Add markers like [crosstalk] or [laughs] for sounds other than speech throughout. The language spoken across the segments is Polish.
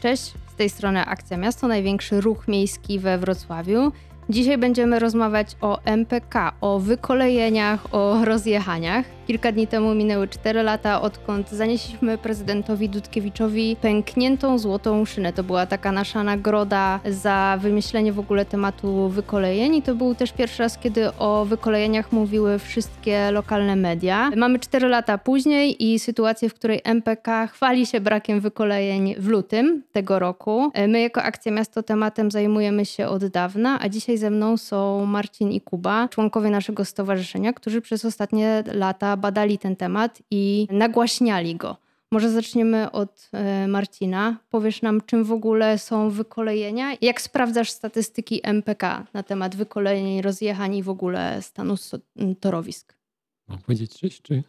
Cześć, z tej strony Akcja Miasto, największy ruch miejski we Wrocławiu. Dzisiaj będziemy rozmawiać o MPK, o wykolejeniach, o rozjechaniach. Kilka dni temu minęły 4 lata, odkąd zanieśliśmy prezydentowi Dudkiewiczowi pękniętą złotą szynę. To była taka nasza nagroda za wymyślenie w ogóle tematu wykolejeń i to był też pierwszy raz, kiedy o wykolejeniach mówiły wszystkie lokalne media. Mamy 4 lata później i sytuację, w której MPK chwali się brakiem wykolejeń w lutym tego roku. My jako Akcja Miasto tematem zajmujemy się od dawna, a dzisiaj ze mną są Marcin i Kuba, członkowie naszego stowarzyszenia, którzy przez ostatnie lata badali ten temat i nagłaśniali go. Może zaczniemy od e, Marcina. Powiesz nam, czym w ogóle są wykolejenia? Jak sprawdzasz statystyki MPK na temat wykolejeń, rozjechań i w ogóle stanu torowisk? Mam powiedzieć cześć, czy?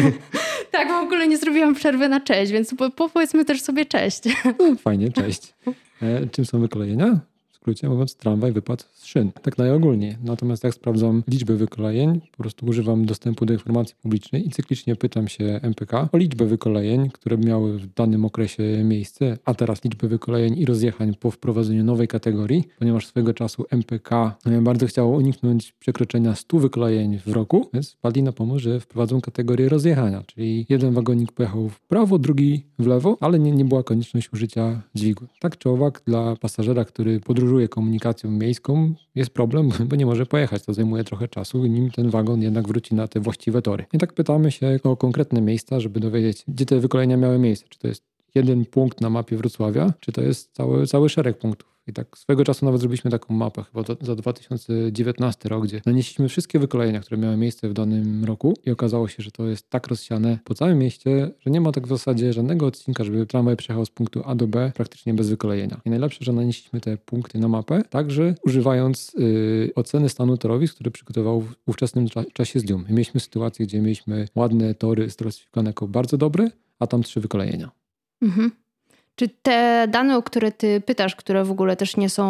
[laughs] tak, w ogóle nie zrobiłam przerwy na cześć, więc powiedzmy też sobie cześć. No, fajnie, cześć. E, czym są wykolejenia? Skrócie mówiąc, tramwaj wypadł z szyn. Tak najogólniej. Natomiast jak sprawdzam liczbę wykolejeń, po prostu używam dostępu do informacji publicznej i cyklicznie pytam się MPK o liczbę wykolejeń, które miały w danym okresie miejsce, a teraz liczbę wykolejeń i rozjechań po wprowadzeniu nowej kategorii, ponieważ swego czasu MPK e, bardzo chciało uniknąć przekroczenia 100 wykolejeń w roku, więc wpadli na pomysł, że wprowadzą kategorię rozjechania, czyli jeden wagonik pojechał w prawo, drugi w lewo, ale nie, nie była konieczność użycia dźwigu. Tak czy owak dla pasażera, który podróżuje podróżuje komunikacją miejską, jest problem, [laughs] bo nie może pojechać. To zajmuje trochę czasu, nim ten wagon jednak wróci na te właściwe tory. I tak pytamy się o konkretne miejsca, żeby dowiedzieć, gdzie te wykolenia miały miejsce. Czy to jest jeden punkt na mapie Wrocławia, czy to jest cały, cały szereg punktów. I tak swego czasu nawet zrobiliśmy taką mapę, chyba za, za 2019 rok, gdzie nanieśliśmy wszystkie wykolejenia, które miały miejsce w danym roku i okazało się, że to jest tak rozsiane po całym mieście, że nie ma tak w zasadzie żadnego odcinka, żeby tramwaj przejechał z punktu A do B praktycznie bez wykolejenia. I najlepsze, że nanieśliśmy te punkty na mapę, także używając yy, oceny stanu torowisk, które przygotował w ówczesnym cza czasie zdjum. I mieliśmy sytuację, gdzie mieliśmy ładne tory sklasyfikowane jako bardzo dobre, a tam trzy wykolejenia. Mhm. Czy te dane, o które ty pytasz, które w ogóle też nie są,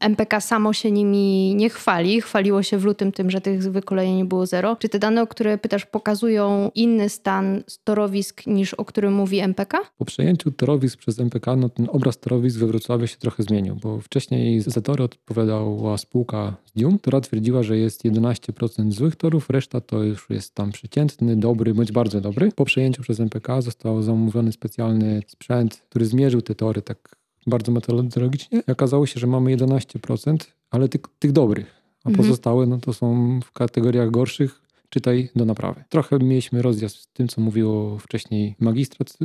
MPK mm, samo się nimi nie chwali, chwaliło się w lutym tym, że tych wykolejeń było zero. Czy te dane, o które pytasz, pokazują inny stan torowisk niż o którym mówi MPK? Po przejęciu torowisk przez MPK, no ten obraz torowisk we Wrocławiu się trochę zmienił, bo wcześniej za tory odpowiadała spółka Dium, która twierdziła, że jest 11% złych torów, reszta to już jest tam przeciętny, dobry bądź bardzo dobry. Po przejęciu przez MPK został zamówiony specjalny sprzęt, który zmierzył te tory tak bardzo metodologicznie i okazało się, że mamy 11%, ale tych, tych dobrych, a mhm. pozostałe no to są w kategoriach gorszych, czytaj do naprawy. Trochę mieliśmy rozjazd z tym, co mówiło wcześniej magistrat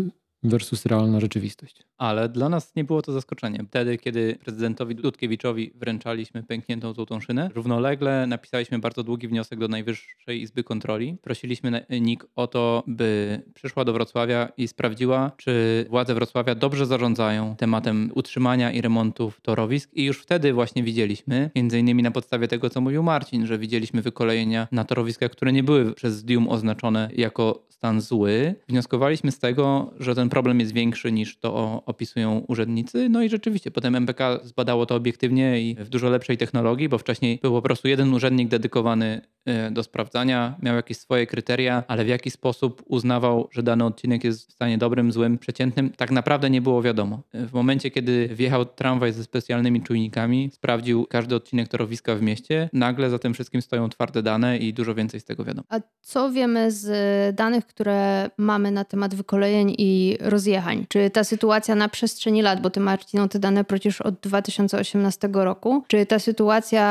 versus realna rzeczywistość. Ale dla nas nie było to zaskoczenie. Wtedy, kiedy prezydentowi Dudkiewiczowi wręczaliśmy pękniętą złotą szynę, równolegle napisaliśmy bardzo długi wniosek do Najwyższej Izby Kontroli. Prosiliśmy NIK o to, by przyszła do Wrocławia i sprawdziła, czy władze Wrocławia dobrze zarządzają tematem utrzymania i remontów torowisk. I już wtedy właśnie widzieliśmy, między innymi na podstawie tego, co mówił Marcin, że widzieliśmy wykolejenia na torowiskach, które nie były przez Dium oznaczone jako stan zły. Wnioskowaliśmy z tego, że ten problem jest większy niż to opisują urzędnicy. No i rzeczywiście potem MPK zbadało to obiektywnie i w dużo lepszej technologii, bo wcześniej był po prostu jeden urzędnik dedykowany e, do sprawdzania, miał jakieś swoje kryteria, ale w jaki sposób uznawał, że dany odcinek jest w stanie dobrym, złym, przeciętnym, tak naprawdę nie było wiadomo. W momencie, kiedy wjechał tramwaj ze specjalnymi czujnikami, sprawdził każdy odcinek torowiska w mieście, nagle za tym wszystkim stoją twarde dane i dużo więcej z tego wiadomo. A co wiemy z danych, które mamy na temat wykolejeń i rozjechań? Czy ta sytuacja na przestrzeni lat, bo ty Marcino te dane przecież od 2018 roku, czy ta sytuacja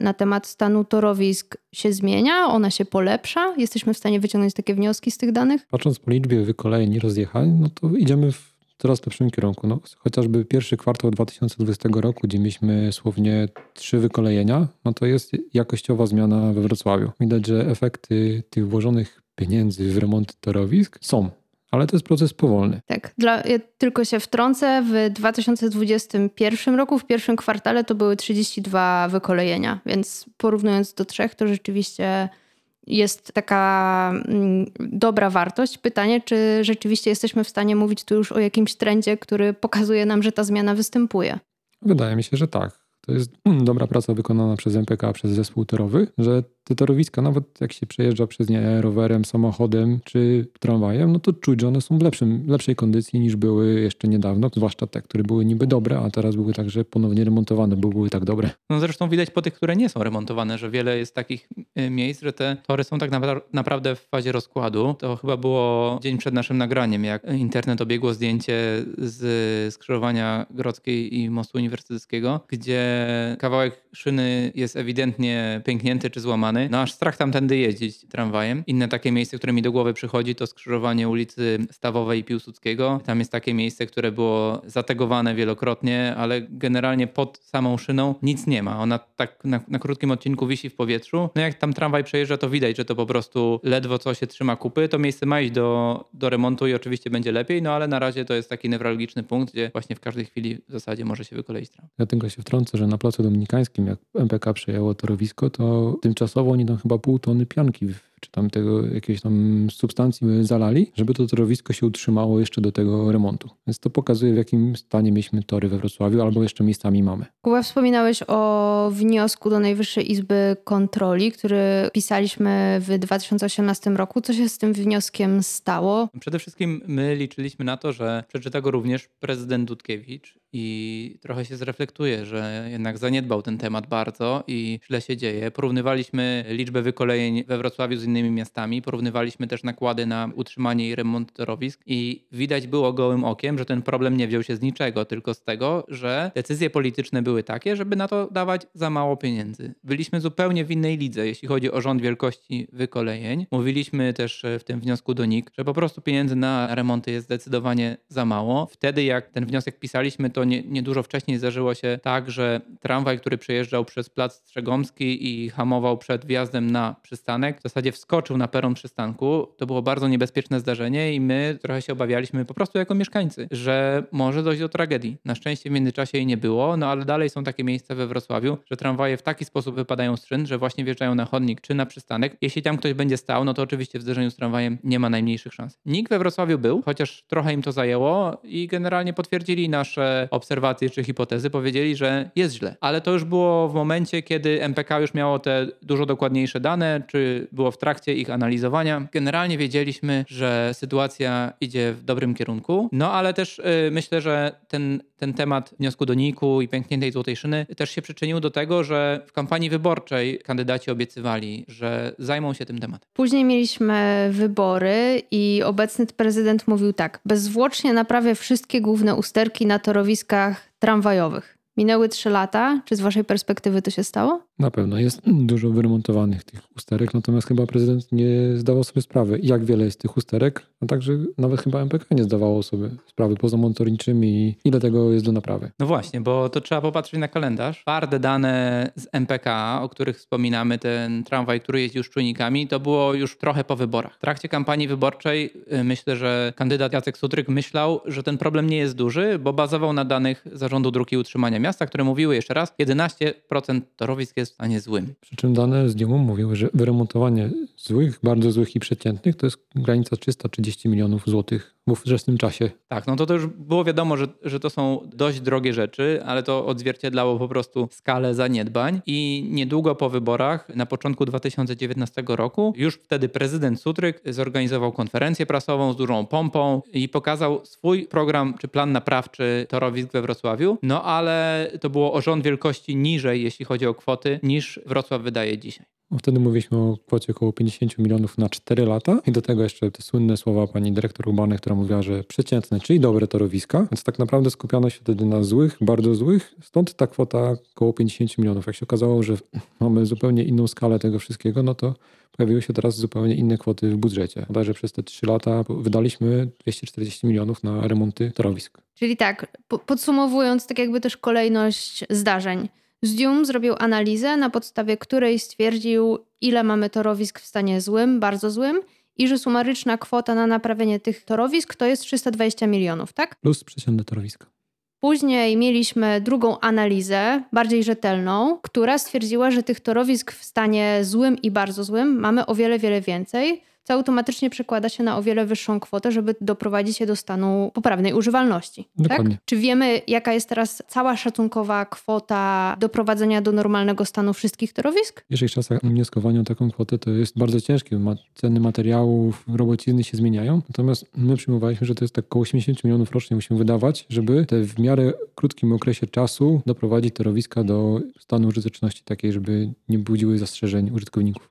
na temat stanu torowisk się zmienia? Ona się polepsza? Jesteśmy w stanie wyciągnąć takie wnioski z tych danych? Patrząc po liczbie wykolejeń i rozjechań, no to idziemy w coraz lepszym kierunku. No, chociażby pierwszy kwartał 2020 roku, gdzie mieliśmy słownie trzy wykolejenia, no to jest jakościowa zmiana we Wrocławiu. Widać, że efekty tych włożonych pieniędzy w remont torowisk są. Ale to jest proces powolny. Tak, dla, ja tylko się wtrącę. W 2021 roku, w pierwszym kwartale, to były 32 wykolejenia, więc porównując do trzech, to rzeczywiście jest taka mm, dobra wartość. Pytanie, czy rzeczywiście jesteśmy w stanie mówić tu już o jakimś trendzie, który pokazuje nam, że ta zmiana występuje? Wydaje mi się, że tak. To jest dobra praca wykonana przez MPK, przez zespół torowy, że te torowiska, nawet jak się przejeżdża przez nie rowerem, samochodem czy tramwajem, no to czuć, że one są w lepszym, lepszej kondycji niż były jeszcze niedawno, zwłaszcza te, które były niby dobre, a teraz były także ponownie remontowane, bo były tak dobre. No zresztą widać po tych, które nie są remontowane, że wiele jest takich y, miejsc, że te tory są tak naprawdę w fazie rozkładu. To chyba było dzień przed naszym nagraniem, jak internet obiegło zdjęcie z skrzyżowania Grodzkiej i Mostu Uniwersyteckiego, gdzie kawałek szyny jest ewidentnie pęknięty czy złamany. No aż strach tamtędy jeździć tramwajem. Inne takie miejsce, które mi do głowy przychodzi, to skrzyżowanie ulicy Stawowej i Piłsudskiego. Tam jest takie miejsce, które było zategowane wielokrotnie, ale generalnie pod samą szyną nic nie ma. Ona tak na, na krótkim odcinku wisi w powietrzu. No jak tam tramwaj przejeżdża, to widać, że to po prostu ledwo co się trzyma kupy. To miejsce ma iść do, do remontu i oczywiście będzie lepiej, no ale na razie to jest taki newralgiczny punkt, gdzie właśnie w każdej chwili w zasadzie może się wykoleić tram. Ja tylko się wtrącę, że na Placu Dominikańskim, jak MPK przejęło torowisko, to tymczasowo oni tam chyba pół tony pianki czy tam tego jakiejś tam substancji zalali, żeby to torowisko się utrzymało jeszcze do tego remontu. Więc to pokazuje, w jakim stanie mieliśmy tory we Wrocławiu, albo jeszcze miejscami mamy. Kuba, wspominałeś o wniosku do Najwyższej Izby Kontroli, który pisaliśmy w 2018 roku. Co się z tym wnioskiem stało? Przede wszystkim my liczyliśmy na to, że przeczyta go również prezydent Dudkiewicz i trochę się zreflektuje, że jednak zaniedbał ten temat bardzo i źle się dzieje. Porównywaliśmy liczbę wykolejeń we Wrocławiu z innymi miastami, porównywaliśmy też nakłady na utrzymanie i remont torowisk i widać było gołym okiem, że ten problem nie wziął się z niczego, tylko z tego, że decyzje polityczne były takie, żeby na to dawać za mało pieniędzy. Byliśmy zupełnie w innej lidze, jeśli chodzi o rząd wielkości wykolejeń. Mówiliśmy też w tym wniosku do NIK, że po prostu pieniędzy na remonty jest zdecydowanie za mało. Wtedy jak ten wniosek pisaliśmy, to to nie, nie dużo wcześniej zdarzyło się tak, że tramwaj, który przejeżdżał przez Plac Strzegomski i hamował przed wjazdem na przystanek, w zasadzie wskoczył na peron przystanku. To było bardzo niebezpieczne zdarzenie i my trochę się obawialiśmy po prostu jako mieszkańcy, że może dojść do tragedii. Na szczęście w międzyczasie jej nie było, no ale dalej są takie miejsca we Wrocławiu, że tramwaje w taki sposób wypadają z szyn, że właśnie wjeżdżają na chodnik czy na przystanek. Jeśli tam ktoś będzie stał, no to oczywiście w zderzeniu z tramwajem nie ma najmniejszych szans. Nikt we Wrocławiu był, chociaż trochę im to zajęło i generalnie potwierdzili nasze obserwacje czy hipotezy, powiedzieli, że jest źle. Ale to już było w momencie, kiedy MPK już miało te dużo dokładniejsze dane, czy było w trakcie ich analizowania. Generalnie wiedzieliśmy, że sytuacja idzie w dobrym kierunku, no ale też yy, myślę, że ten, ten temat wniosku do NIK-u i pękniętej złotej szyny też się przyczynił do tego, że w kampanii wyborczej kandydaci obiecywali, że zajmą się tym tematem. Później mieliśmy wybory i obecny prezydent mówił tak: bezzwłocznie naprawię wszystkie główne usterki na torowisku stanowiskach tramwajowych. Minęły trzy lata. Czy z waszej perspektywy to się stało? Na pewno jest dużo wyremontowanych tych usterek, natomiast chyba prezydent nie zdawał sobie sprawy, jak wiele jest tych usterek, a także nawet chyba MPK nie zdawało sobie sprawy poza motorniczymi i ile tego jest do naprawy. No właśnie, bo to trzeba popatrzeć na kalendarz. Twarde dane z MPK, o których wspominamy, ten tramwaj, który jeździł z czujnikami, to było już trochę po wyborach. W trakcie kampanii wyborczej y, myślę, że kandydat Jacek Sutryk myślał, że ten problem nie jest duży, bo bazował na danych Zarządu Dróg i Utrzymania Miasta, które mówiły jeszcze raz, 11% torowisk jest w stanie złym. Przy czym dane z Diemu mówiły, że wyremontowanie złych, bardzo złych i przeciętnych to jest granica 330 milionów złotych w ówczesnym czasie. Tak, no to, to już było wiadomo, że, że to są dość drogie rzeczy, ale to odzwierciedlało po prostu skalę zaniedbań i niedługo po wyborach, na początku 2019 roku, już wtedy prezydent Sutryk zorganizował konferencję prasową z dużą pompą i pokazał swój program czy plan naprawczy torowisk we Wrocławiu, no ale to było o rząd wielkości niżej, jeśli chodzi o kwoty, niż Wrocław wydaje dzisiaj. Wtedy mówiliśmy o kwocie około 50 milionów na 4 lata i do tego jeszcze te słynne słowa pani dyrektor Urbany, która mówiła, że przeciętne, czyli dobre torowiska, więc tak naprawdę skupiano się wtedy na złych, bardzo złych, stąd ta kwota około 50 milionów. Jak się okazało, że mamy zupełnie inną skalę tego wszystkiego, no to pojawiły się teraz zupełnie inne kwoty w budżecie. Także przez te 3 lata wydaliśmy 240 milionów na remonty torowisk. Czyli tak, podsumowując tak jakby też kolejność zdarzeń. Zdium zrobił analizę, na podstawie której stwierdził, ile mamy torowisk w stanie złym, bardzo złym i że sumaryczna kwota na naprawienie tych torowisk to jest 320 milionów, tak? Plus przeciętne torowiska. Później mieliśmy drugą analizę, bardziej rzetelną, która stwierdziła, że tych torowisk w stanie złym i bardzo złym mamy o wiele, wiele więcej. Co automatycznie przekłada się na o wiele wyższą kwotę, żeby doprowadzić je do stanu poprawnej używalności. Dokładnie. Tak? Czy wiemy, jaka jest teraz cała szacunkowa kwota doprowadzenia do normalnego stanu wszystkich torowisk? W pierwszych czasach wnioskowania o taką kwotę to jest bardzo ciężkie. Ceny materiałów, robocizny się zmieniają. Natomiast my przyjmowaliśmy, że to jest tak około 80 milionów rocznie musimy wydawać, żeby te w miarę krótkim okresie czasu doprowadzić torowiska do stanu użyteczności takiej, żeby nie budziły zastrzeżeń użytkowników.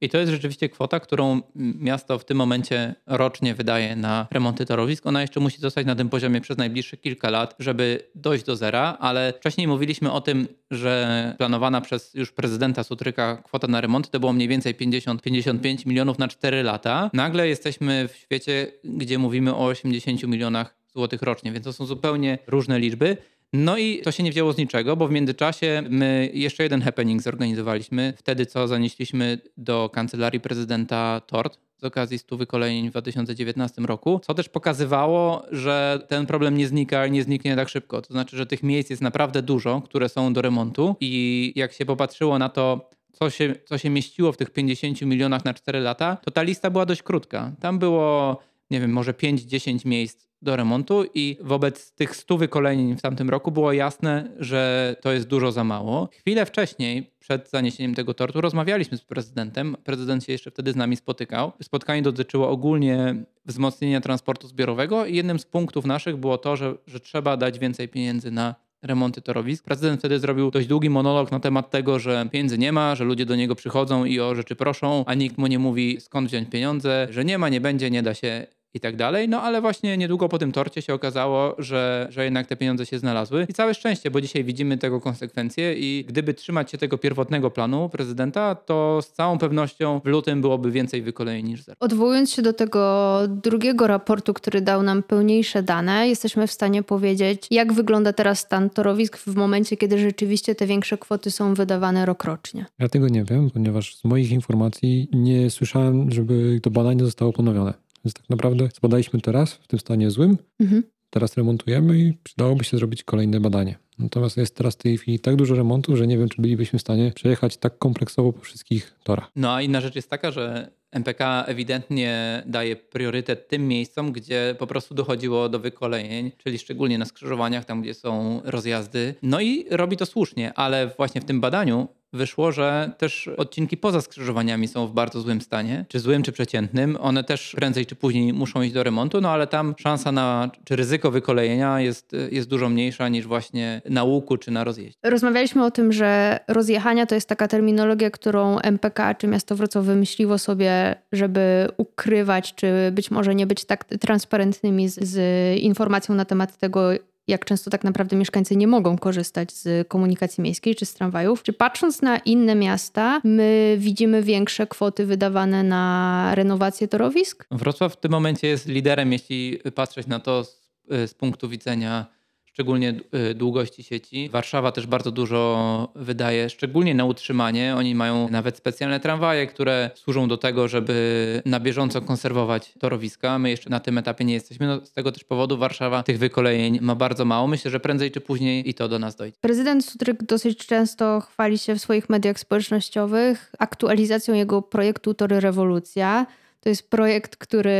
I to jest rzeczywiście kwota, którą miasto w tym momencie rocznie wydaje na remonty torowisk. Ona jeszcze musi zostać na tym poziomie przez najbliższe kilka lat, żeby dojść do zera, ale wcześniej mówiliśmy o tym, że planowana przez już prezydenta Sutryka kwota na remonty to było mniej więcej 50-55 milionów na 4 lata. Nagle jesteśmy w świecie, gdzie mówimy o 80 milionach złotych rocznie, więc to są zupełnie różne liczby. No i to się nie wzięło z niczego, bo w międzyczasie my jeszcze jeden happening zorganizowaliśmy. Wtedy, co zanieśliśmy do kancelarii prezydenta tort z okazji 100 wykolejeń w 2019 roku, co też pokazywało, że ten problem nie znika i nie zniknie tak szybko. To znaczy, że tych miejsc jest naprawdę dużo, które są do remontu i jak się popatrzyło na to, co się, co się mieściło w tych 50 milionach na 4 lata, to ta lista była dość krótka. Tam było, nie wiem, może 5-10 miejsc do remontu i wobec tych 100 wykoleń w tamtym roku było jasne, że to jest dużo za mało. Chwilę wcześniej, przed zaniesieniem tego tortu, rozmawialiśmy z prezydentem. Prezydent się jeszcze wtedy z nami spotykał. Spotkanie dotyczyło ogólnie wzmocnienia transportu zbiorowego i jednym z punktów naszych było to, że, że trzeba dać więcej pieniędzy na remonty torowisk. Prezydent wtedy zrobił dość długi monolog na temat tego, że pieniędzy nie ma, że ludzie do niego przychodzą i o rzeczy proszą, a nikt mu nie mówi skąd wziąć pieniądze, że nie ma, nie będzie, nie da się i tak dalej. No ale właśnie niedługo po tym torcie się okazało, że, że jednak te pieniądze się znalazły. I całe szczęście, bo dzisiaj widzimy tego konsekwencje i gdyby trzymać się tego pierwotnego planu prezydenta, to z całą pewnością w lutym byłoby więcej wykolejeń niż zero. Odwołując się do tego drugiego raportu, który dał nam pełniejsze dane, jesteśmy w stanie powiedzieć, jak wygląda teraz stan torowisk w momencie, kiedy rzeczywiście te większe kwoty są wydawane rokrocznie. Ja tego nie wiem, ponieważ z moich informacji nie słyszałem, żeby to badanie zostało ponowione. Więc tak naprawdę zbadaliśmy teraz w tym stanie złym, Mhm. teraz remontujemy i przydałoby się zrobić kolejne badanie. Natomiast jest teraz w tej chwili tak dużo remontu, że nie wiem, czy bylibyśmy w stanie przejechać tak kompleksowo po wszystkich torach. No a inna rzecz jest taka, że MPK ewidentnie daje priorytet tym miejscom, gdzie po prostu dochodziło do wykolejeń, czyli szczególnie na skrzyżowaniach, tam gdzie są rozjazdy. No i robi to słusznie, ale właśnie w tym badaniu wyszło, że też odcinki poza skrzyżowaniami są w bardzo złym stanie, czy złym, czy przeciętnym. One też prędzej czy później muszą iść do remontu, no ale tam szansa na, czy ryzyko wykolejenia jest, jest dużo mniejsza niż właśnie na łuku, czy na rozjeździe. Rozmawialiśmy o tym, że rozjechania to jest taka terminologia, którą MPK czy miasto Wrocław wymyśliło sobie, żeby ukrywać, czy być może nie być tak transparentnymi z, z informacją na temat tego, jak często tak naprawdę mieszkańcy nie mogą korzystać z komunikacji miejskiej czy z tramwajów. Czy patrząc na inne miasta, my widzimy większe kwoty wydawane na renowację torowisk? Wrocław w tym momencie jest liderem, jeśli patrzeć na to z, z punktu widzenia szczególnie y, długości sieci. Warszawa też bardzo dużo wydaje, szczególnie na utrzymanie. Oni mają nawet specjalne tramwaje, które służą do tego, żeby na bieżąco konserwować torowiska. My jeszcze na tym etapie nie jesteśmy. No, z tego też powodu Warszawa tych wykolejeń ma bardzo mało. Myślę, że prędzej czy później i to do nas dojdzie. Prezydent Sutryk dosyć często chwali się w swoich mediach społecznościowych aktualizacją jego projektu Tory Rewolucja. To jest projekt, który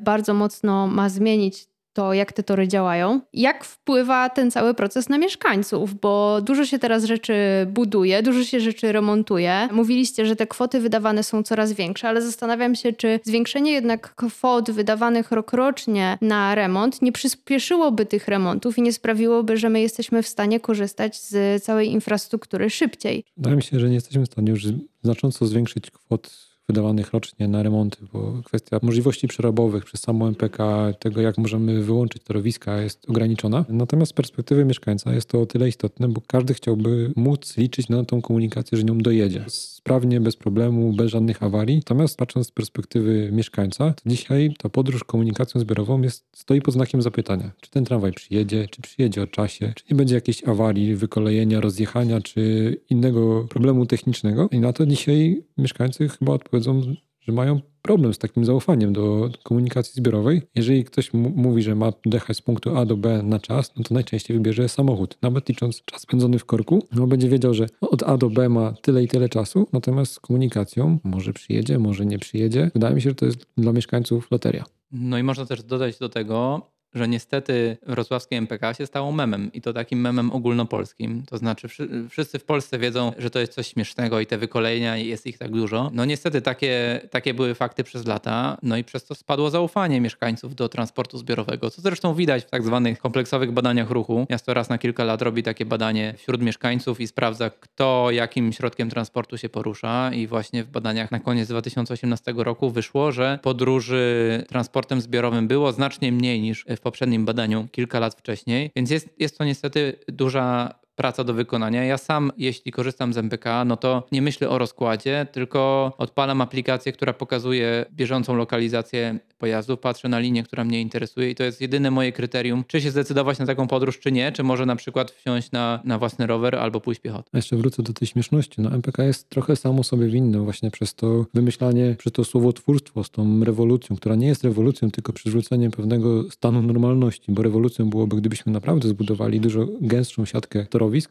bardzo mocno ma zmienić to, jak te tory działają. Jak wpływa ten cały proces na mieszkańców? Bo dużo się teraz rzeczy buduje, dużo się rzeczy remontuje. Mówiliście, że te kwoty wydawane są coraz większe, ale zastanawiam się, czy zwiększenie jednak kwot wydawanych rokrocznie na remont nie przyspieszyłoby tych remontów i nie sprawiłoby, że my jesteśmy w stanie korzystać z całej infrastruktury szybciej. Wydaje mi się, że nie jesteśmy w stanie już znacząco zwiększyć kwot wydawanych rocznie na remonty, bo kwestia możliwości przerobowych przez samo MPK, tego jak możemy wyłączyć torowiska jest ograniczona. Natomiast z perspektywy mieszkańca jest to o tyle istotne, bo każdy chciałby móc liczyć na tą komunikację, że nią dojedzie. Sprawnie, bez problemu, bez żadnych awarii. Natomiast patrząc z perspektywy mieszkańca, to dzisiaj ta podróż komunikacją zbiorową jest, stoi pod znakiem zapytania. Czy ten tramwaj przyjedzie, czy przyjedzie o czasie, czy nie będzie jakiejś awarii, wykolejenia, rozjechania, czy innego problemu technicznego. I na to dzisiaj mieszkańcy chyba odpowiedzą, że mają problem z takim zaufaniem do komunikacji zbiorowej. Jeżeli ktoś mówi, że ma dojechać z punktu A do B na czas, no to najczęściej wybierze samochód. Nawet licząc czas spędzony w korku, no będzie wiedział, że od A do B ma tyle i tyle czasu, natomiast z komunikacją może przyjedzie, może nie przyjedzie. Wydaje mi się, że to jest dla mieszkańców loteria. No i można też dodać do tego, że niestety wrocławskie MPK się stało memem i to takim memem ogólnopolskim. To znaczy wszyscy w Polsce wiedzą, że to jest coś śmiesznego i te wykolejenia jest ich tak dużo. No niestety takie, takie były fakty przez lata, no i przez to spadło zaufanie mieszkańców do transportu zbiorowego, co zresztą widać w tak zwanych kompleksowych badaniach ruchu. Miasto raz na kilka lat robi takie badanie wśród mieszkańców i sprawdza, kto jakim środkiem transportu się porusza i właśnie w badaniach na koniec 2018 roku wyszło, że podróży transportem zbiorowym było znacznie mniej niż w poprzednim badaniu kilka lat wcześniej, więc jest, jest to niestety duża praca do wykonania. Ja sam, jeśli korzystam z MPK, no to nie myślę o rozkładzie, tylko odpalam aplikację, która pokazuje bieżącą lokalizację pojazdu, patrzę na linię, która mnie interesuje i to jest jedyne moje kryterium, czy się zdecydować na taką podróż, czy nie, czy może na przykład wsiąść na, na własny rower albo pójść piechotą. A jeszcze wrócę do tej śmieszności. No MPK jest trochę samo sobie winny właśnie przez to wymyślanie, przez to słowotwórstwo z tą rewolucją, która nie jest rewolucją, tylko przywróceniem pewnego stanu normalności, bo rewolucją byłoby, gdybyśmy naprawdę zbudowali dużo gęstszą siatkę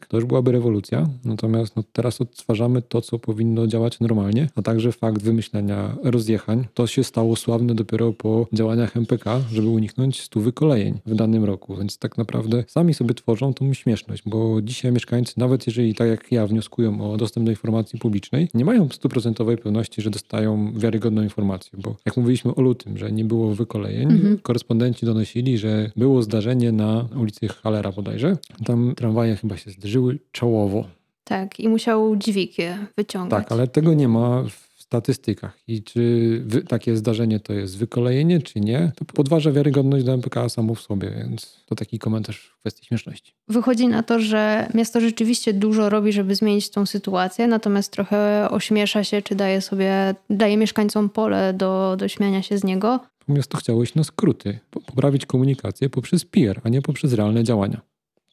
to już byłaby rewolucja. Natomiast no, teraz odtwarzamy to, co powinno działać normalnie, a także fakt wymyślenia rozjechań. To się stało sławne dopiero po działaniach MPK, żeby uniknąć stu wykolejeń w danym roku. Więc tak naprawdę sami sobie tworzą tą śmieszność, bo dzisiaj mieszkańcy, nawet jeżeli tak jak ja wnioskują o dostęp do informacji publicznej, nie mają stuprocentowej pewności, że dostają wiarygodną informację, bo jak mówiliśmy o lutym, że nie było wykolejeń, mhm. korespondenci donosili, że było zdarzenie na ulicy Halera bodajże. Tam tramwaje chyba się zderzyły czołowo. Tak, i musiał dźwig je wyciągać. Tak, ale tego nie ma w statystykach i czy wy, takie zdarzenie to jest wykolejenie, czy nie, to podważa wiarygodność do MPK samo w sobie, więc to taki komentarz w kwestii śmieszności. Wychodzi na to, że miasto rzeczywiście dużo robi, żeby zmienić tą sytuację, natomiast trochę ośmiesza się, czy daje sobie, daje mieszkańcom pole do, do śmiania się z niego. Miasto chciało iść na skróty, poprawić komunikację poprzez PR, a nie poprzez realne działania.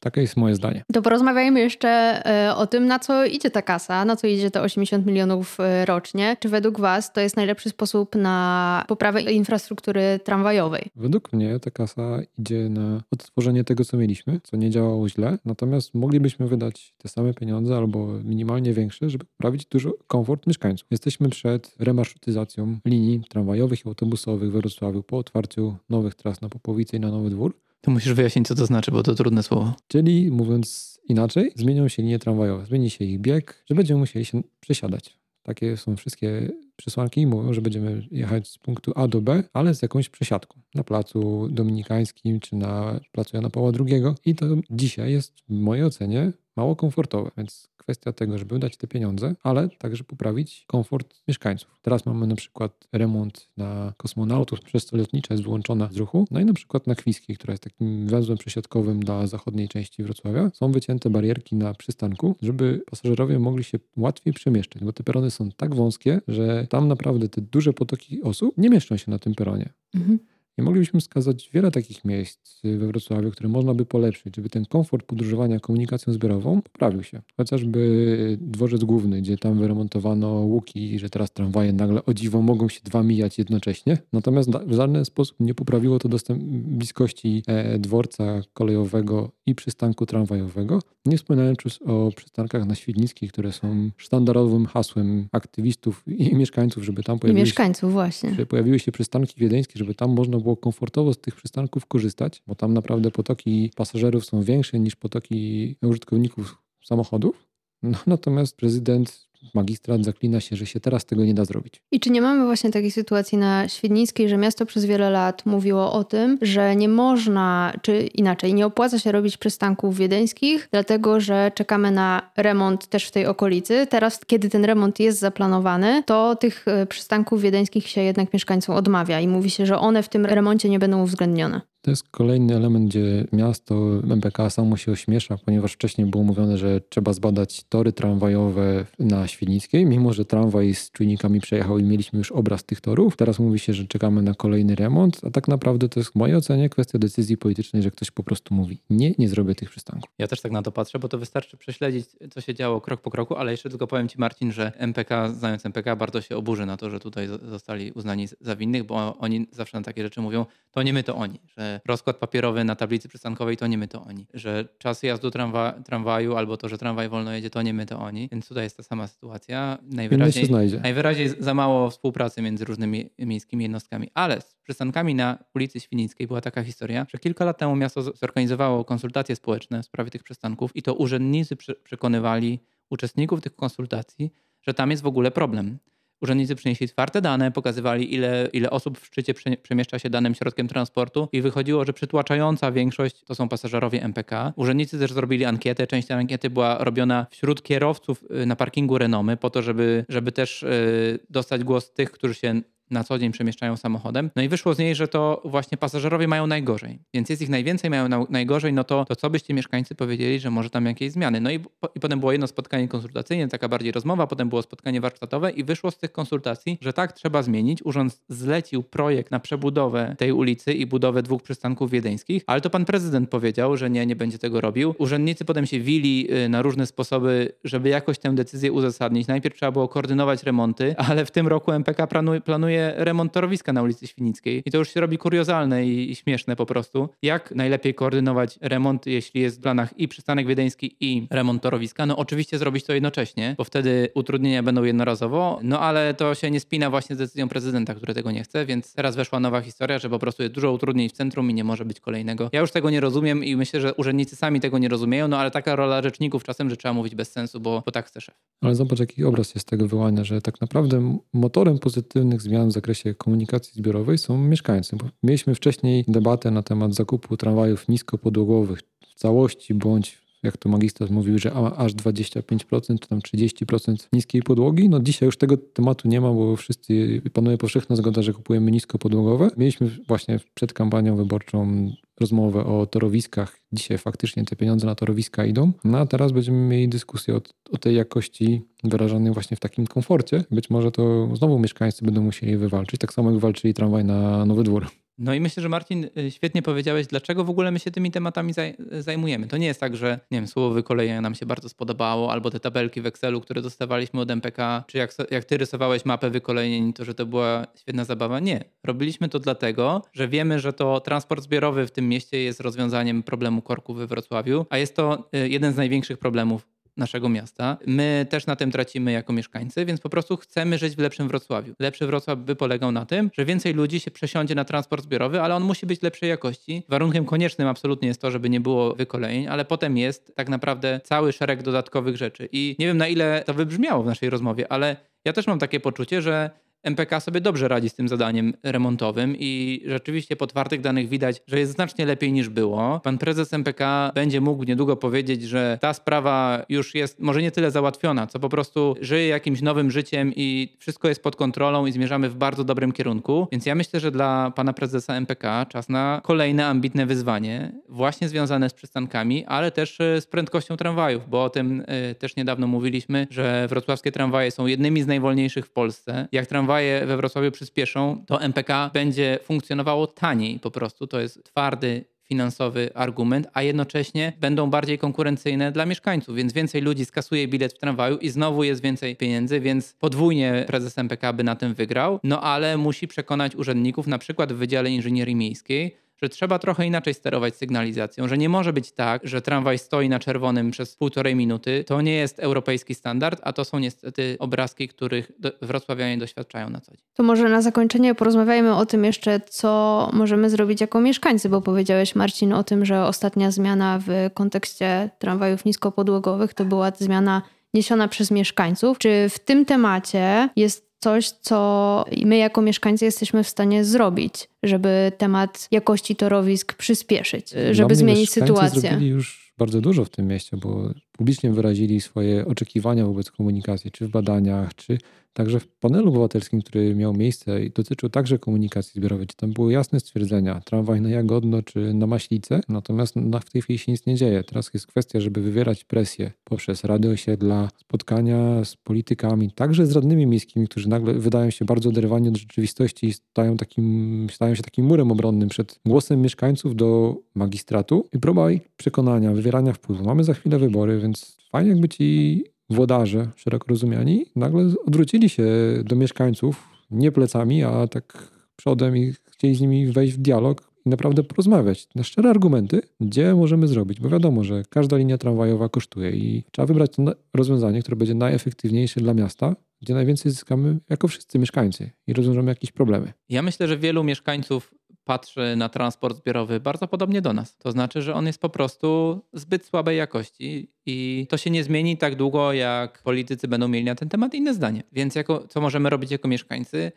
Takie jest moje zdanie. To porozmawiajmy jeszcze e, o tym, na co idzie ta kasa, na co idzie te 80 milionów e, rocznie. Czy według Was to jest najlepszy sposób na poprawę infrastruktury tramwajowej? Według mnie ta kasa idzie na odtworzenie tego, co mieliśmy, co nie działało źle. Natomiast moglibyśmy wydać te same pieniądze albo minimalnie większe, żeby poprawić dużo komfort mieszkańców. Jesteśmy przed remarszrutyzacją linii tramwajowych i autobusowych w Wrocławiu po otwarciu nowych tras na Popowice i na Nowy Dwór. To musisz wyjaśnić, co to znaczy, bo to trudne słowo. Czyli mówiąc inaczej, zmienią się linie tramwajowe, zmieni się ich bieg, że będziemy musieli się przesiadać. Takie są wszystkie przesłanki i mówią, że będziemy jechać z punktu A do B, ale z jakąś przesiadką na placu dominikańskim czy na placu Jana Pawła II. I to dzisiaj jest w mojej ocenie mało komfortowe, więc kwestia tego, żeby wydać te pieniądze, ale także poprawić komfort mieszkańców. Teraz mamy na przykład remont na kosmonautów, przez co lotnicza jest wyłączona z ruchu, no i na przykład na Kwiskiej, która jest takim węzłem przesiadkowym dla zachodniej części Wrocławia, są wycięte barierki na przystanku, żeby pasażerowie mogli się łatwiej przemieszczać, bo te perony są tak wąskie, że tam naprawdę te duże potoki osób nie mieszczą się na tym peronie. Mhm. I moglibyśmy wskazać wiele takich miejsc we Wrocławiu, które można by polepszyć, żeby ten komfort podróżowania komunikacją zbiorową poprawił się. Chociażby dworzec główny, gdzie tam wyremontowano łuki, że teraz tramwaje nagle o dziwo mogą się dwa mijać jednocześnie. Natomiast w żaden sposób nie poprawiło to dostęp bliskości e, dworca kolejowego i przystanku tramwajowego. Nie wspominając o przystankach na Świdnickiej, które są sztandarowym hasłem aktywistów i mieszkańców, żeby tam pojawiły I mieszkańców się, właśnie. Pojawiły się przystanki wiedeńskie, żeby tam można było komfortowo z tych przystanków korzystać, bo tam naprawdę potoki pasażerów są większe niż potoki użytkowników samochodów. No, natomiast prezydent magistrat zaklina się, że się teraz tego nie da zrobić. I czy nie mamy właśnie takiej sytuacji na Świdnickiej, że miasto przez wiele lat mówiło o tym, że nie można, czy inaczej, nie opłaca się robić przystanków wiedeńskich, dlatego że czekamy na remont też w tej okolicy. Teraz, kiedy ten remont jest zaplanowany, to tych e, przystanków wiedeńskich się jednak mieszkańcom odmawia i mówi się, że one w tym remoncie nie będą uwzględnione. To jest kolejny element, gdzie miasto MPK samo się ośmiesza, ponieważ wcześniej było mówione, że trzeba zbadać tory tramwajowe na Świdnickiej, mimo że tramwaj z czujnikami przejechał i mieliśmy już obraz tych torów. Teraz mówi się, że czekamy na kolejny remont, a tak naprawdę to jest w mojej ocenie kwestia decyzji politycznej, że ktoś po prostu mówi nie, nie zrobię tych przystanków. Ja też tak na to patrzę, bo to wystarczy prześledzić, co się działo krok po kroku, ale jeszcze tylko powiem Ci Marcin, że MPK, znając MPK, bardzo się oburzy na to, że tutaj zostali uznani za winnych, bo oni zawsze na takie rzeczy mówią, to nie my, to oni, że rozkład papierowy na tablicy przystankowej to nie my, to oni, że czas jazdu tramwa, tramwaju albo to, że tramwaj wolno jedzie, to nie my, to oni, więc tutaj jest ta sama sytuacja. Najwyraźniej, najwyraźniej za mało współpracy między różnymi miejskimi jednostkami, ale z przystankami na ulicy Świnickiej była taka historia, że kilka lat temu miasto zorganizowało konsultacje społeczne w sprawie tych przystanków i to urzędnicy przekonywali uczestników tych konsultacji, że tam jest w ogóle problem Urzędnicy przynieśli otwarte dane, pokazywali ile, ile osób w szczycie przemieszcza się danym środkiem transportu i wychodziło, że przytłaczająca większość to są pasażerowie MPK. Urzędnicy też zrobili ankietę. Część tej ankiety była robiona wśród kierowców y, na parkingu Renomy po to, żeby, żeby też y, dostać głos tych, którzy się na co dzień przemieszczają samochodem. No i wyszło z niej, że to właśnie pasażerowie mają najgorzej. Więc jest ich najwięcej, mają na, najgorzej, no to, to co byście mieszkańcy powiedzieli, że może tam jakieś zmiany. No i, po, i potem było jedno spotkanie konsultacyjne, taka bardziej rozmowa, potem było spotkanie warsztatowe i wyszło z tych konsultacji, że tak trzeba zmienić. Urząd zlecił projekt na przebudowę tej ulicy i budowę dwóch przystanków wiedeńskich, ale to pan prezydent powiedział, że nie, nie będzie tego robił. Urzędnicy potem się wili y, na różne sposoby, żeby jakoś tę decyzję uzasadnić. Najpierw trzeba było koordynować remonty, [laughs] ale w tym roku MPK planuje, planuje remont torowiska na ulicy Świnickiej. I to już się robi kuriozalne i, i śmieszne po prostu. Jak najlepiej koordynować remont, jeśli jest w planach i przystanek wiedeński, i remont torowiska? No oczywiście zrobić to jednocześnie, bo wtedy utrudnienia będą jednorazowo, no ale to się nie spina właśnie z decyzją prezydenta, który tego nie chce, więc teraz weszła nowa historia, że po prostu jest dużo utrudnień w centrum i nie może być kolejnego. Ja już tego nie rozumiem i myślę, że urzędnicy sami tego nie rozumieją, no ale taka rola rzeczników czasem, że trzeba mówić bez sensu, bo, bo tak chce szef. Ale zobacz, jaki obraz jest tego wyłania, że tak naprawdę motorem pozytywnych zmian w zakresie komunikacji zbiorowej są mieszkańcy. Mieliśmy wcześniej debatę na temat zakupu tramwajów niskopodłogowych w całości bądź jak to magistrat mówił, że aż 25% czy tam 30% niskiej podłogi. No dzisiaj już tego tematu nie ma, bo wszyscy panuje powszechna zgoda, że kupujemy niskopodłogowe. Mieliśmy właśnie przed kampanią wyborczą rozmowę o torowiskach. Dzisiaj faktycznie te pieniądze na torowiska idą. No a teraz będziemy mieli dyskusję o, o tej jakości wyrażanej właśnie w takim komforcie. Być może to znowu mieszkańcy będą musieli wywalczyć, tak samo jak walczyli tramwaj na Nowy Dwór. No i myślę, że Marcin y, świetnie powiedziałeś, dlaczego w ogóle my się tymi tematami zajmujemy. To nie jest tak, że nie wiem, słowo wykolejenia nam się bardzo spodobało, albo te tabelki w Excelu, które dostawaliśmy od MPK, czy jak, jak ty rysowałeś mapę wykolejeń, to że to była świetna zabawa. Nie. Robiliśmy to dlatego, że wiemy, że to transport zbiorowy w tym mieście jest rozwiązaniem problemu korku we Wrocławiu, a jest to y, jeden z największych problemów naszego miasta. My też na tym tracimy jako mieszkańcy, więc po prostu chcemy żyć w lepszym Wrocławiu. Lepszy Wrocław by polegał na tym, że więcej ludzi się przesiądzie na transport zbiorowy, ale on musi być lepszej jakości. Warunkiem koniecznym absolutnie jest to, żeby nie było wykolejeń, ale potem jest tak naprawdę cały szereg dodatkowych rzeczy. I nie wiem na ile to wybrzmiało w naszej rozmowie, ale ja też mam takie poczucie, że MPK sobie dobrze radzi z tym zadaniem remontowym i rzeczywiście po twardych danych widać, że jest znacznie lepiej niż było. Pan prezes MPK będzie mógł niedługo powiedzieć, że ta sprawa już jest może nie tyle załatwiona, co po prostu żyje jakimś nowym życiem i wszystko jest pod kontrolą i zmierzamy w bardzo dobrym kierunku. Więc ja myślę, że dla pana prezesa MPK czas na kolejne ambitne wyzwanie, właśnie związane z przystankami, ale też e, z prędkością tramwajów, bo o tym e, też niedawno mówiliśmy, że wrocławskie tramwaje są jednymi z najwolniejszych w Polsce. Jak tramwaje tramwaje we Wrocławiu przyspieszą, to MPK będzie funkcjonowało taniej po prostu. To jest twardy finansowy argument, a jednocześnie będą bardziej konkurencyjne dla mieszkańców, więc więcej ludzi skasuje bilet w tramwaju i znowu jest więcej pieniędzy, więc podwójnie prezes MPK by na tym wygrał, no ale musi przekonać urzędników na przykład w Wydziale Inżynierii Miejskiej, że trzeba trochę inaczej sterować sygnalizacją, że nie może być tak, że tramwaj stoi na czerwonym przez półtorej minuty. To nie jest europejski standard, a to są niestety obrazki, których wrocławianie doświadczają na co dzień. To może na zakończenie porozmawiajmy o tym jeszcze, co możemy zrobić jako mieszkańcy, bo powiedziałeś Marcin o tym, że ostatnia zmiana w kontekście tramwajów niskopodłogowych to była zmiana niesiona przez mieszkańców. Czy w tym temacie jest coś, co my jako mieszkańcy jesteśmy w stanie zrobić, żeby temat jakości torowisk przyspieszyć, Dla żeby zmienić sytuację. zrobili już bardzo dużo w tym mieście, bo publicznie wyrazili swoje oczekiwania wobec komunikacji, czy w badaniach, czy także w panelu obywatelskim, który miał miejsce i dotyczył także komunikacji zbiorowej. Tam były jasne stwierdzenia, tramwaj na Jagodno czy na Maślicę, natomiast na, w tej chwili się nic nie dzieje. Teraz jest kwestia, żeby wywierać presję poprzez rady osiedla, spotkania z politykami, także z radnymi miejskimi, którzy nagle wydają się bardzo oderwani od rzeczywistości i stają, takim, stają się takim murem obronnym przed głosem mieszkańców do magistratu i próba ich przekonania, wywierania wpływu. Mamy za chwilę wybory, więc fajnie jakby ci włodarze, szeroko rozumiani, nagle odwrócili się do mieszkańców nie plecami, a tak przodem i chcieli z nimi wejść w dialog i naprawdę porozmawiać na szczere argumenty, gdzie możemy zrobić, bo wiadomo, że każda linia tramwajowa kosztuje i trzeba wybrać rozwiązanie, które będzie najefektywniejsze dla miasta, gdzie najwięcej zyskamy jako wszyscy mieszkańcy i rozwiążemy jakieś problemy. Ja myślę, że wielu mieszkańców patrzy na transport zbiorowy bardzo podobnie do nas. To znaczy, że on jest po prostu zbyt słabej jakości i to się nie zmieni tak długo, jak politycy będą mieli na ten temat inne zdanie. Więc jako, co możemy robić jako mieszkańcy?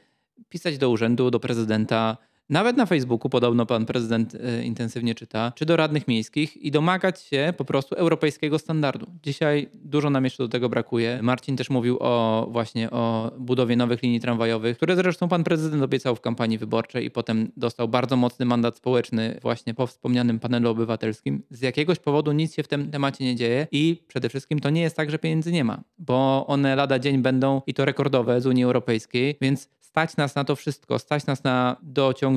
Pisać do urzędu, do prezydenta, nawet na Facebooku podobno pan prezydent e, intensywnie czyta, czy do radnych miejskich i domagać się po prostu europejskiego standardu. Dzisiaj dużo nam jeszcze do tego brakuje. Marcin też mówił o właśnie o budowie nowych linii tramwajowych, które zresztą pan prezydent obiecał w kampanii wyborczej i potem dostał bardzo mocny mandat społeczny właśnie po wspomnianym panelu obywatelskim. Z jakiegoś powodu nic się w tym temacie nie dzieje i przede wszystkim to nie jest tak, że pieniędzy nie ma, bo one lada dzień będą i to rekordowe z Unii Europejskiej, więc stać nas na to wszystko, stać nas na dociągnięcie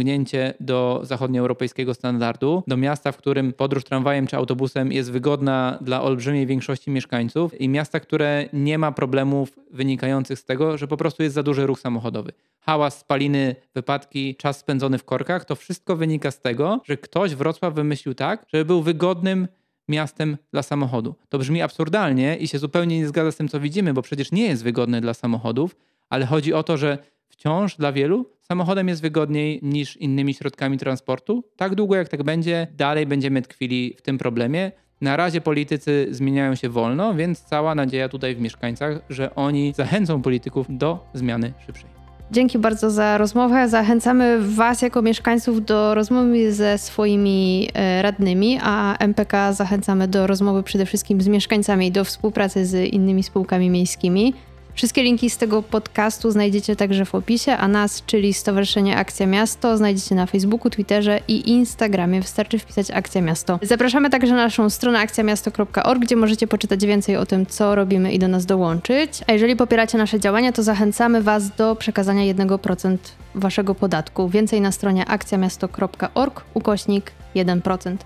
do zachodnioeuropejskiego standardu, do miasta, w którym podróż tramwajem czy autobusem jest wygodna dla olbrzymiej większości mieszkańców i miasta, które nie ma problemów wynikających z tego, że po prostu jest za duży ruch samochodowy. Hałas, spaliny, wypadki, czas spędzony w korkach, to wszystko wynika z tego, że ktoś Wrocław wymyślił tak, żeby był wygodnym miastem dla samochodu. To brzmi absurdalnie i się zupełnie nie zgadza z tym, co widzimy, bo przecież nie jest wygodny dla samochodów, ale chodzi o to, że wciąż dla wielu samochodem jest wygodniej niż innymi środkami transportu. Tak długo jak tak będzie, dalej będziemy tkwili w tym problemie. Na razie politycy zmieniają się wolno, więc cała nadzieja tutaj w mieszkańcach, że oni zachęcą polityków do zmiany szybszej. Dzięki bardzo za rozmowę. Zachęcamy Was jako mieszkańców do rozmowy ze swoimi e, radnymi, a MPK zachęcamy do rozmowy przede wszystkim z mieszkańcami do współpracy z innymi spółkami miejskimi. Wszystkie linki z tego podcastu znajdziecie także w opisie, a nas, czyli Stowarzyszenie Akcja Miasto, znajdziecie na Facebooku, Twitterze i Instagramie. Wystarczy wpisać Akcja Miasto. Zapraszamy także na naszą stronę akcjamiasto.org, gdzie możecie poczytać więcej o tym, co robimy i do nas dołączyć. A jeżeli popieracie nasze działania, to zachęcamy Was do przekazania 1% Waszego podatku. Więcej na stronie akcjamiasto.org, ukośnik 1%.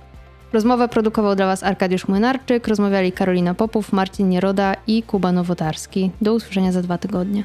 Rozmowę produkował dla Was Arkadiusz Młynarczyk, rozmawiali Karolina Popów, Marcin Nieroda i Kuba Nowotarski. Do usłyszenia za dwa tygodnie.